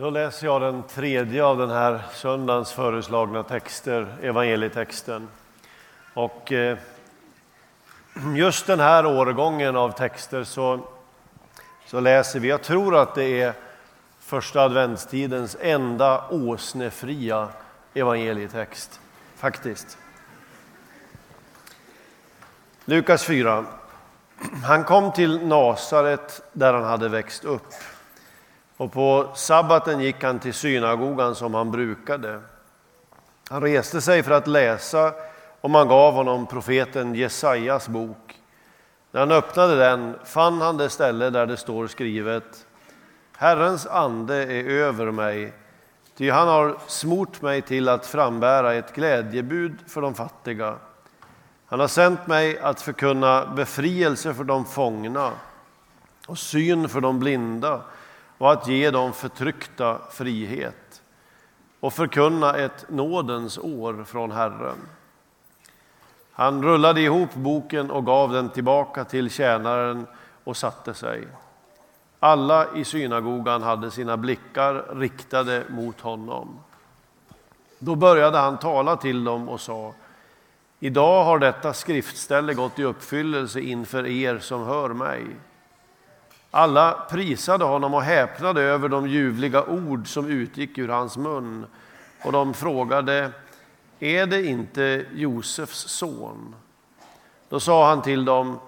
Då läser jag den tredje av den här söndagens föreslagna texter, evangelietexten. Och eh, just den här årgången av texter så, så läser vi, jag tror att det är första adventstidens enda åsnefria evangelietext, faktiskt. Lukas 4. Han kom till Nasaret där han hade växt upp. Och på sabbaten gick han till synagogan som han brukade. Han reste sig för att läsa och man gav honom profeten Jesajas bok. När han öppnade den fann han det ställe där det står skrivet Herrens ande är över mig, ty han har smort mig till att frambära ett glädjebud för de fattiga. Han har sänt mig att förkunna befrielse för de fångna och syn för de blinda och att ge de förtryckta frihet och förkunna ett nådens år från Herren. Han rullade ihop boken och gav den tillbaka till tjänaren och satte sig. Alla i synagogan hade sina blickar riktade mot honom. Då började han tala till dem och sa Idag har detta skriftställe gått i uppfyllelse inför er som hör mig. Alla prisade honom och häpnade över de ljuvliga ord som utgick ur hans mun. Och de frågade, är det inte Josefs son? Då sa han till dem,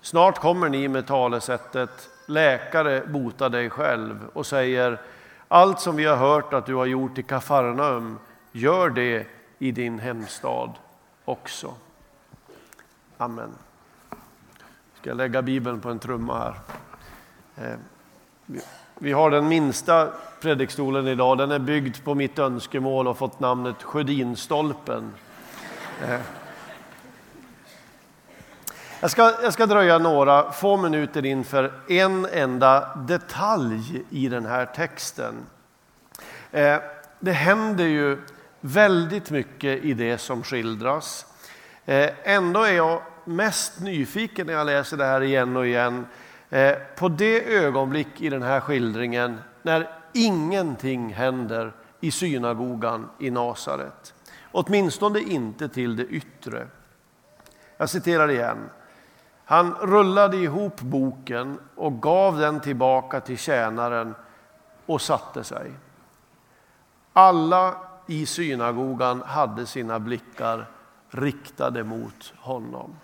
snart kommer ni med talesättet, läkare bota dig själv och säger, allt som vi har hört att du har gjort i Kafarnaum, gör det i din hemstad också. Amen. Ska jag lägga Bibeln på en trumma här. Eh, vi har den minsta predikstolen idag. Den är byggd på mitt önskemål och fått namnet Sjödinstolpen. Eh, jag ska, jag ska dröja några få minuter inför en enda detalj i den här texten. Eh, det händer ju väldigt mycket i det som skildras. Ändå är jag mest nyfiken när jag läser det här igen och igen Eh, på det ögonblick i den här skildringen när ingenting händer i synagogan i Nasaret. Åtminstone inte till det yttre. Jag citerar igen. Han rullade ihop boken och gav den tillbaka till tjänaren och satte sig. Alla i synagogan hade sina blickar riktade mot honom.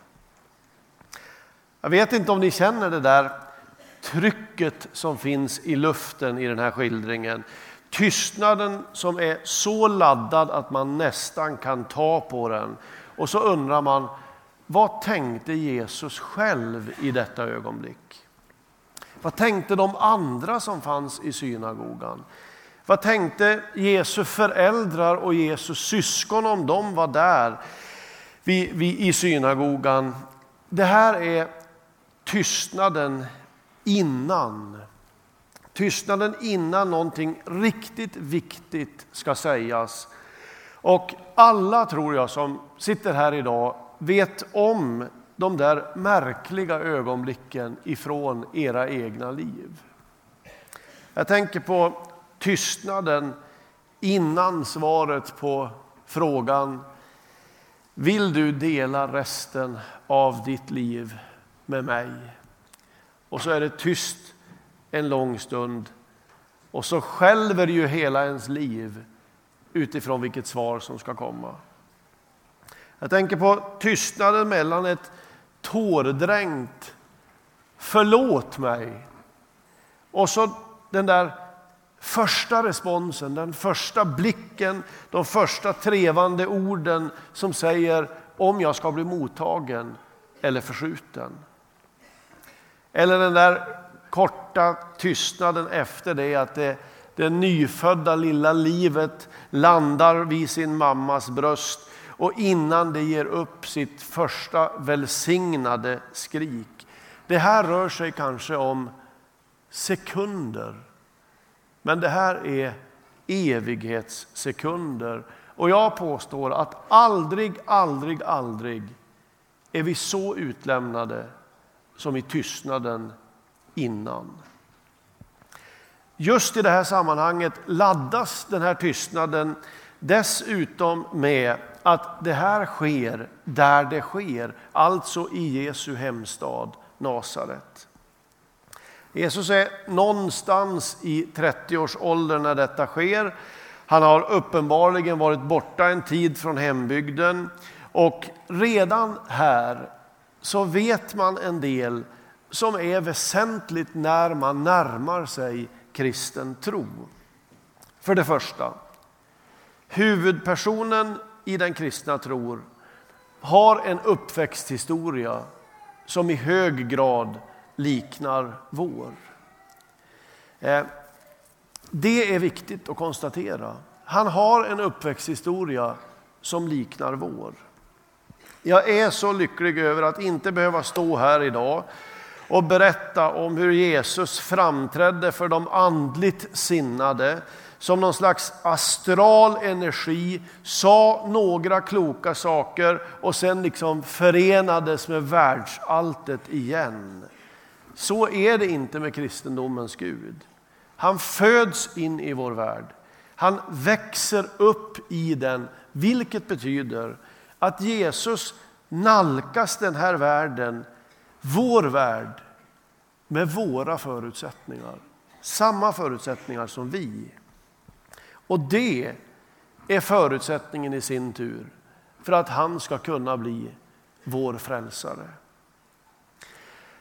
Jag vet inte om ni känner det där trycket som finns i luften i den här skildringen. Tystnaden som är så laddad att man nästan kan ta på den. Och så undrar man, vad tänkte Jesus själv i detta ögonblick? Vad tänkte de andra som fanns i synagogan? Vad tänkte Jesu föräldrar och Jesus syskon om de var där i synagogan? Det här är tystnaden innan. Tystnaden innan någonting riktigt viktigt ska sägas. Och alla, tror jag, som sitter här idag vet om de där märkliga ögonblicken ifrån era egna liv. Jag tänker på tystnaden innan svaret på frågan Vill du dela resten av ditt liv med mig. Och så är det tyst en lång stund och så skälver ju hela ens liv utifrån vilket svar som ska komma. Jag tänker på tystnaden mellan ett tårdränkt förlåt mig och så den där första responsen, den första blicken, de första trevande orden som säger om jag ska bli mottagen eller förskjuten. Eller den där korta tystnaden efter det att det, det nyfödda lilla livet landar vid sin mammas bröst och innan det ger upp sitt första välsignade skrik. Det här rör sig kanske om sekunder. Men det här är evighetssekunder. Och jag påstår att aldrig, aldrig, aldrig är vi så utlämnade som i tystnaden innan. just i det här sammanhanget laddas den här tystnaden dessutom med att det här sker där det sker, alltså i Jesu hemstad Nasaret. Jesus är någonstans i 30-årsåldern när detta sker. Han har uppenbarligen varit borta en tid från hembygden och redan här så vet man en del som är väsentligt när man närmar sig kristen tro. För det första, huvudpersonen i den kristna tron har en uppväxthistoria som i hög grad liknar vår. Eh, det är viktigt att konstatera. Han har en uppväxthistoria som liknar vår. Jag är så lycklig över att inte behöva stå här idag och berätta om hur Jesus framträdde för de andligt sinnade som någon slags astral energi, sa några kloka saker och sen liksom förenades med världsalltet igen. Så är det inte med kristendomens Gud. Han föds in i vår värld. Han växer upp i den, vilket betyder att Jesus nalkas den här världen, vår värld, med våra förutsättningar. Samma förutsättningar som vi. Och det är förutsättningen i sin tur för att han ska kunna bli vår frälsare.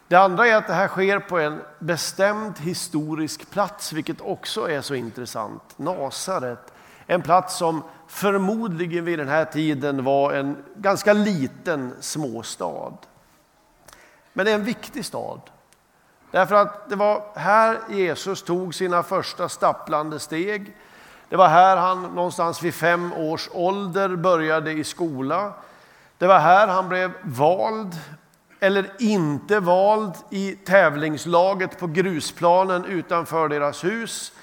Det andra är att det här sker på en bestämd historisk plats, vilket också är så intressant. Nasaret, en plats som förmodligen vid den här tiden var en ganska liten småstad. Men det är en viktig stad. Därför att det var här Jesus tog sina första stapplande steg. Det var här han någonstans vid fem års ålder började i skola. Det var här han blev vald eller inte vald i tävlingslaget på grusplanen utanför deras hus.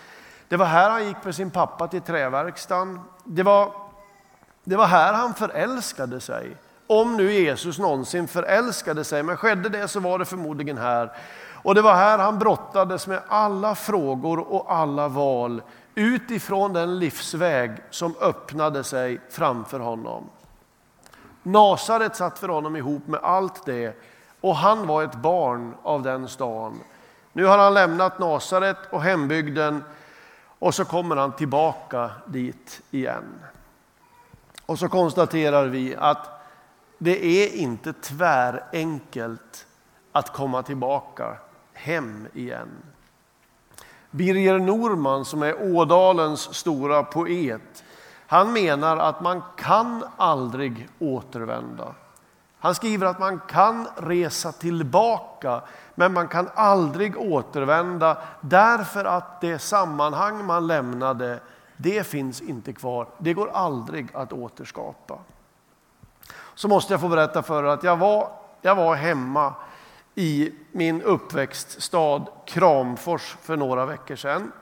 Det var här han gick med sin pappa till träverkstan. Det var, det var här han förälskade sig. Om nu Jesus någonsin förälskade sig, men skedde det så var det förmodligen här. Och det var här han brottades med alla frågor och alla val utifrån den livsväg som öppnade sig framför honom. Nasaret satt för honom ihop med allt det och han var ett barn av den stan. Nu har han lämnat Nasaret och hembygden och så kommer han tillbaka dit igen. Och så konstaterar vi att det är inte tvärenkelt att komma tillbaka hem igen. Birger Norman som är Ådalens stora poet, han menar att man kan aldrig återvända. Han skriver att man kan resa tillbaka, men man kan aldrig återvända därför att det sammanhang man lämnade, det finns inte kvar. Det går aldrig att återskapa. Så måste jag få berätta för er att jag var, jag var hemma i min uppväxtstad Kramfors för några veckor sedan.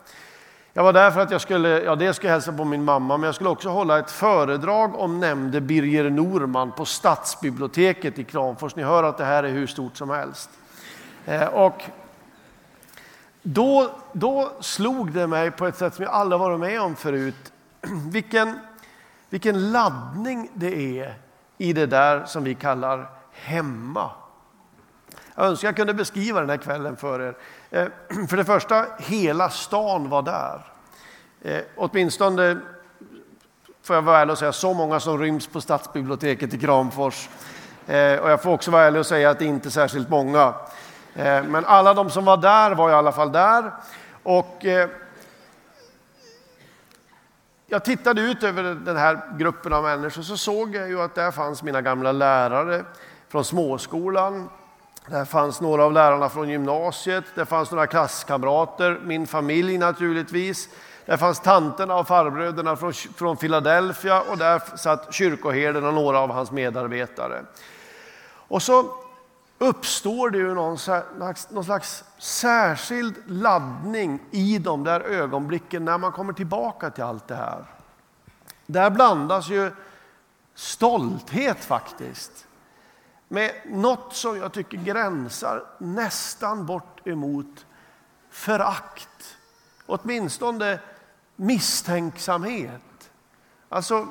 Jag var där för att jag skulle, ja det skulle hälsa på min mamma, men jag skulle också hålla ett föredrag om nämnde Birger Norman på Stadsbiblioteket i Kramfors. Ni hör att det här är hur stort som helst. Eh, och då, då slog det mig på ett sätt som jag aldrig varit med om förut. Vilken, vilken laddning det är i det där som vi kallar hemma. Jag önskar jag kunde beskriva den här kvällen för er. Eh, för det första, hela stan var där. Eh, åtminstone, får jag vara ärlig och säga, så många som ryms på stadsbiblioteket i Kramfors. Eh, och jag får också vara ärlig och säga att det inte är särskilt många. Men alla de som var där var i alla fall där. Och jag tittade ut över den här gruppen av människor så såg jag ju att där fanns mina gamla lärare från småskolan, där fanns några av lärarna från gymnasiet, där fanns några klasskamrater, min familj naturligtvis. Där fanns tanterna och farbröderna från, från Philadelphia och där satt kyrkoherden och några av hans medarbetare. Och så uppstår det ju någon slags, någon slags särskild laddning i de där ögonblicken när man kommer tillbaka till allt det här. Där blandas ju stolthet faktiskt med något som jag tycker gränsar nästan bort emot förakt åtminstone misstänksamhet. Alltså,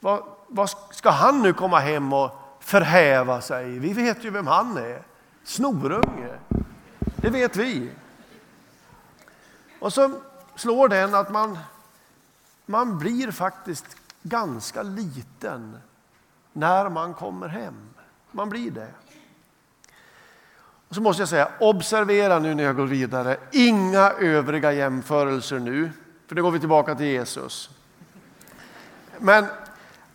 vad, vad ska han nu komma hem och förhäva sig? Vi vet ju vem han är. Snorunge. Det vet vi. Och så slår den att man, man blir faktiskt ganska liten när man kommer hem. Man blir det. Och så måste jag säga, observera nu när jag går vidare, inga övriga jämförelser nu, för då går vi tillbaka till Jesus. Men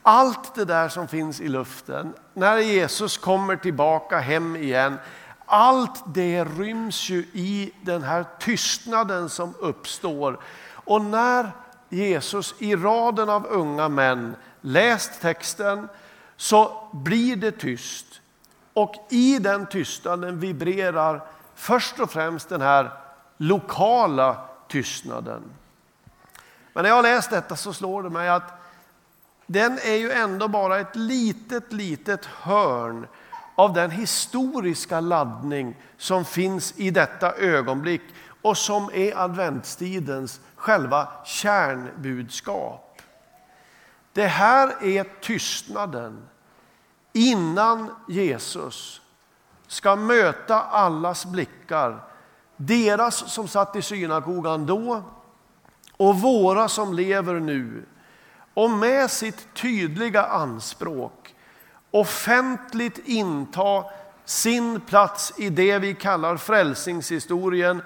allt det där som finns i luften, när Jesus kommer tillbaka hem igen, allt det ryms ju i den här tystnaden som uppstår. Och när Jesus i raden av unga män läst texten så blir det tyst. Och i den tystnaden vibrerar först och främst den här lokala tystnaden. Men när jag har läst detta så slår det mig att den är ju ändå bara ett litet, litet hörn av den historiska laddning som finns i detta ögonblick och som är adventstidens själva kärnbudskap. Det här är tystnaden innan Jesus ska möta allas blickar, deras som satt i synagogan då och våra som lever nu. Och med sitt tydliga anspråk offentligt inta sin plats i det vi kallar frälsningshistorien.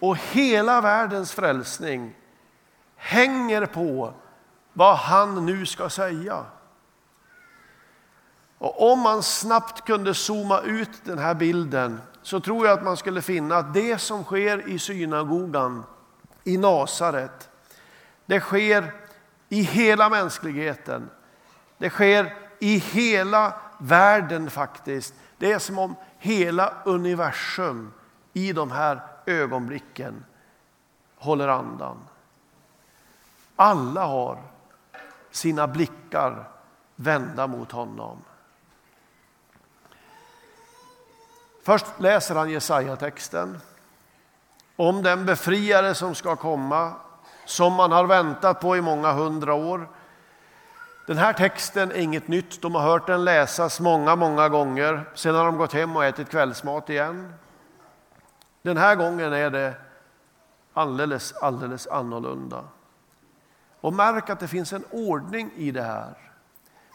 Och hela världens frälsning hänger på vad han nu ska säga. Och om man snabbt kunde zooma ut den här bilden så tror jag att man skulle finna att det som sker i synagogan i Nasaret, det sker i hela mänskligheten. Det sker i hela världen faktiskt. Det är som om hela universum i de här ögonblicken håller andan. Alla har sina blickar vända mot honom. Först läser han Jesaja-texten om den befriare som ska komma, som man har väntat på i många hundra år. Den här texten är inget nytt, de har hört den läsas många, många gånger. Sen har de gått hem och ätit kvällsmat igen. Den här gången är det alldeles, alldeles annorlunda. Och märk att det finns en ordning i det här.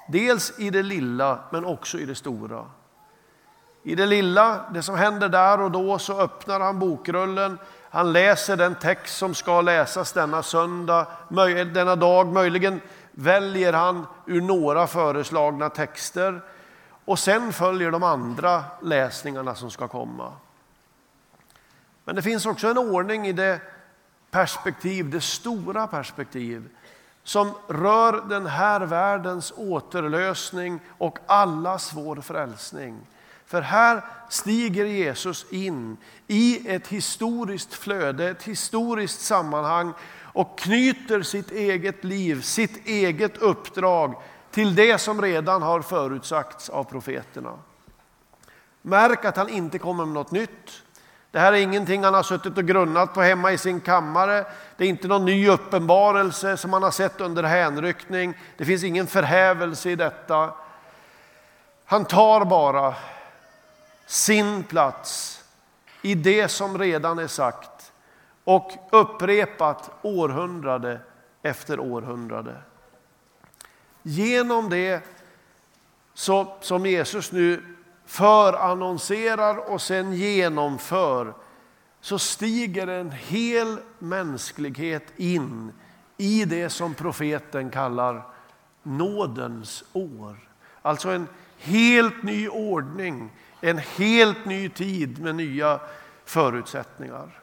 Dels i det lilla, men också i det stora. I det lilla, det som händer där och då, så öppnar han bokrullen. Han läser den text som ska läsas denna söndag, denna dag. Möjligen väljer han ur några föreslagna texter. Och sen följer de andra läsningarna som ska komma. Men det finns också en ordning i det perspektiv, det stora perspektiv som rör den här världens återlösning och allas vår frälsning. För här stiger Jesus in i ett historiskt flöde, ett historiskt sammanhang och knyter sitt eget liv, sitt eget uppdrag till det som redan har förutsagts av profeterna. Märk att han inte kommer med något nytt. Det här är ingenting han har suttit och grunnat på hemma i sin kammare. Det är inte någon ny uppenbarelse som han har sett under hänryckning. Det finns ingen förhävelse i detta. Han tar bara sin plats i det som redan är sagt och upprepat århundrade efter århundrade. Genom det så, som Jesus nu förannonserar och sen genomför så stiger en hel mänsklighet in i det som profeten kallar nådens år. Alltså en helt ny ordning, en helt ny tid med nya förutsättningar.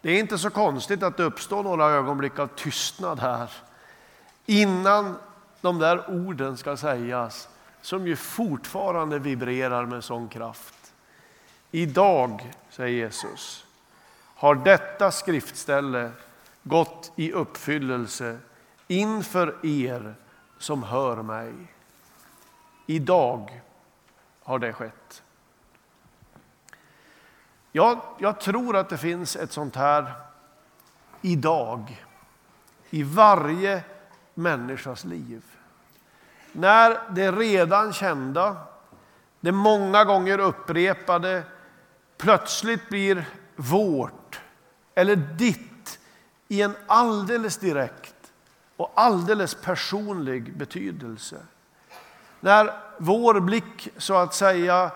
Det är inte så konstigt att det uppstår några ögonblick av tystnad här innan de där orden ska sägas som ju fortfarande vibrerar med sån kraft. Idag, säger Jesus, har detta skriftställe gått i uppfyllelse inför er som hör mig. Idag har det skett. Jag, jag tror att det finns ett sånt här idag i varje människas liv. När det redan kända, det många gånger upprepade plötsligt blir vårt eller ditt i en alldeles direkt och alldeles personlig betydelse. När vår blick så att säga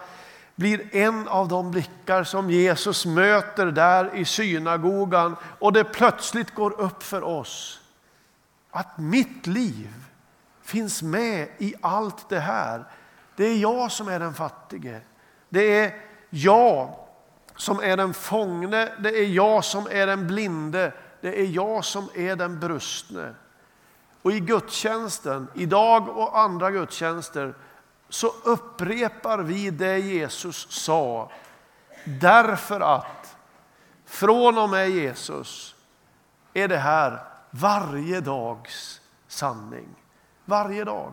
blir en av de blickar som Jesus möter där i synagogan och det plötsligt går upp för oss att mitt liv finns med i allt det här. Det är jag som är den fattige. Det är jag som är den fångne. Det är jag som är den blinde. Det är jag som är den brustne. Och i gudstjänsten, idag och andra gudstjänster, så upprepar vi det Jesus sa. Därför att från och med Jesus är det här varje dags sanning. Varje dag.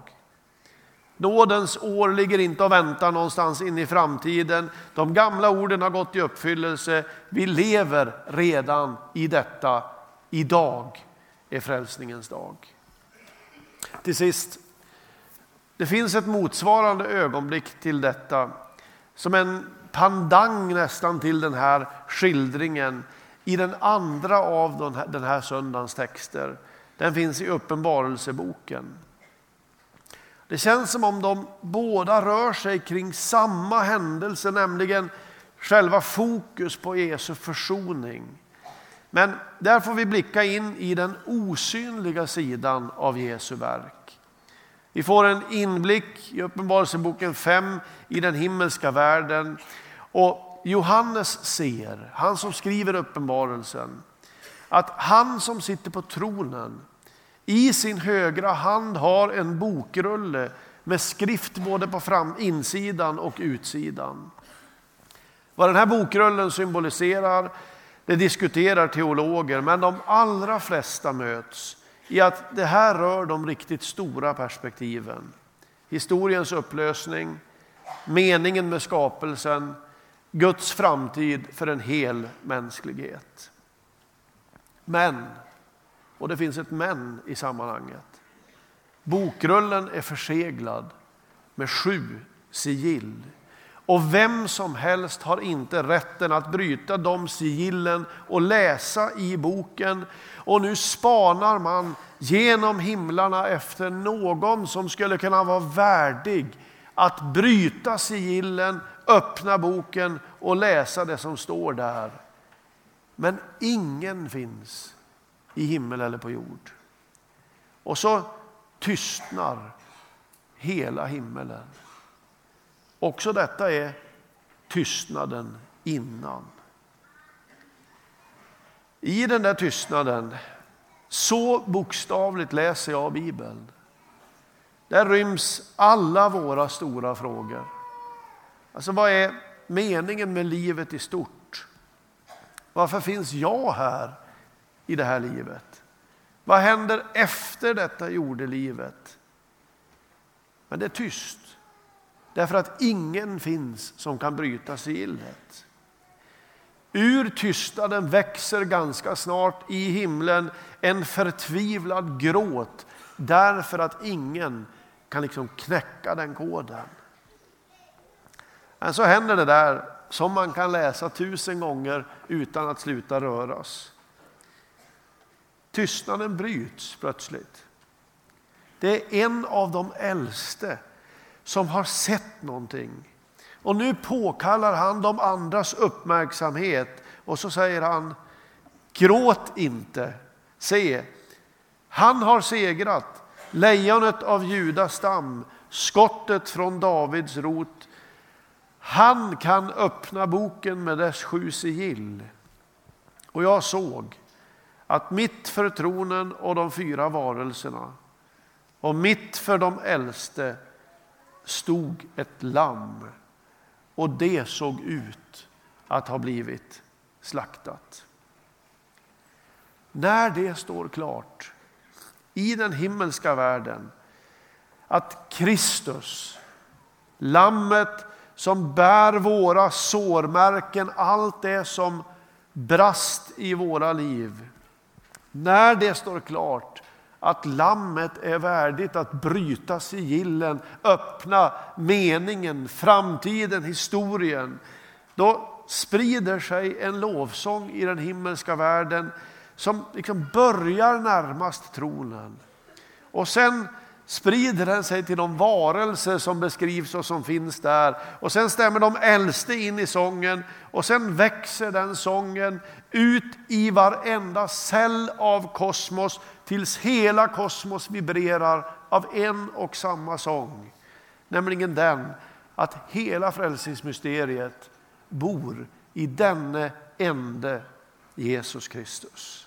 Nådens år ligger inte och väntar någonstans in i framtiden. De gamla orden har gått i uppfyllelse. Vi lever redan i detta. Idag är frälsningens dag. Till sist, det finns ett motsvarande ögonblick till detta som en pandang nästan till den här skildringen i den andra av den här söndagens texter. Den finns i Uppenbarelseboken. Det känns som om de båda rör sig kring samma händelse, nämligen själva fokus på Jesu försoning. Men där får vi blicka in i den osynliga sidan av Jesu verk. Vi får en inblick i Uppenbarelseboken 5 i den himmelska världen. Och Johannes ser, han som skriver Uppenbarelsen, att han som sitter på tronen i sin högra hand har en bokrulle med skrift både på fram, insidan och utsidan. Vad den här bokrullen symboliserar det diskuterar teologer, men de allra flesta möts i att det här rör de riktigt stora perspektiven. Historiens upplösning, meningen med skapelsen, Guds framtid för en hel mänsklighet. Men, och det finns ett men i sammanhanget. Bokrullen är förseglad med sju sigill och vem som helst har inte rätten att bryta de sigillen och läsa i boken. Och nu spanar man genom himlarna efter någon som skulle kunna vara värdig att bryta sigillen, öppna boken och läsa det som står där. Men ingen finns i himmel eller på jord. Och så tystnar hela himmelen. Också detta är tystnaden innan. I den där tystnaden, så bokstavligt läser jag Bibeln. Där ryms alla våra stora frågor. Alltså vad är meningen med livet i stort? Varför finns jag här i det här livet? Vad händer efter detta jordelivet? Men det är tyst. Därför att ingen finns som kan bryta sigillet. Ur tystnaden växer ganska snart i himlen en förtvivlad gråt därför att ingen kan liksom knäcka den koden. Men så händer det där som man kan läsa tusen gånger utan att sluta röras. Tystnaden bryts plötsligt. Det är en av de äldste som har sett någonting. Och nu påkallar han de andras uppmärksamhet och så säger han, gråt inte. Se, han har segrat, lejonet av Judas stam, skottet från Davids rot. Han kan öppna boken med dess sju sigill. Och jag såg att mitt för tronen och de fyra varelserna och mitt för de äldste stod ett lamm och det såg ut att ha blivit slaktat. När det står klart i den himmelska världen att Kristus, lammet som bär våra sårmärken, allt det som brast i våra liv, när det står klart att lammet är värdigt att bryta sigillen, öppna meningen, framtiden, historien, då sprider sig en lovsång i den himmelska världen som liksom börjar närmast tronen. Och sen sprider den sig till de varelser som beskrivs och som finns där. Och sen stämmer de äldste in i sången och sen växer den sången ut i varenda cell av kosmos tills hela kosmos vibrerar av en och samma sång. Nämligen den att hela frälsningsmysteriet bor i denne ende Jesus Kristus.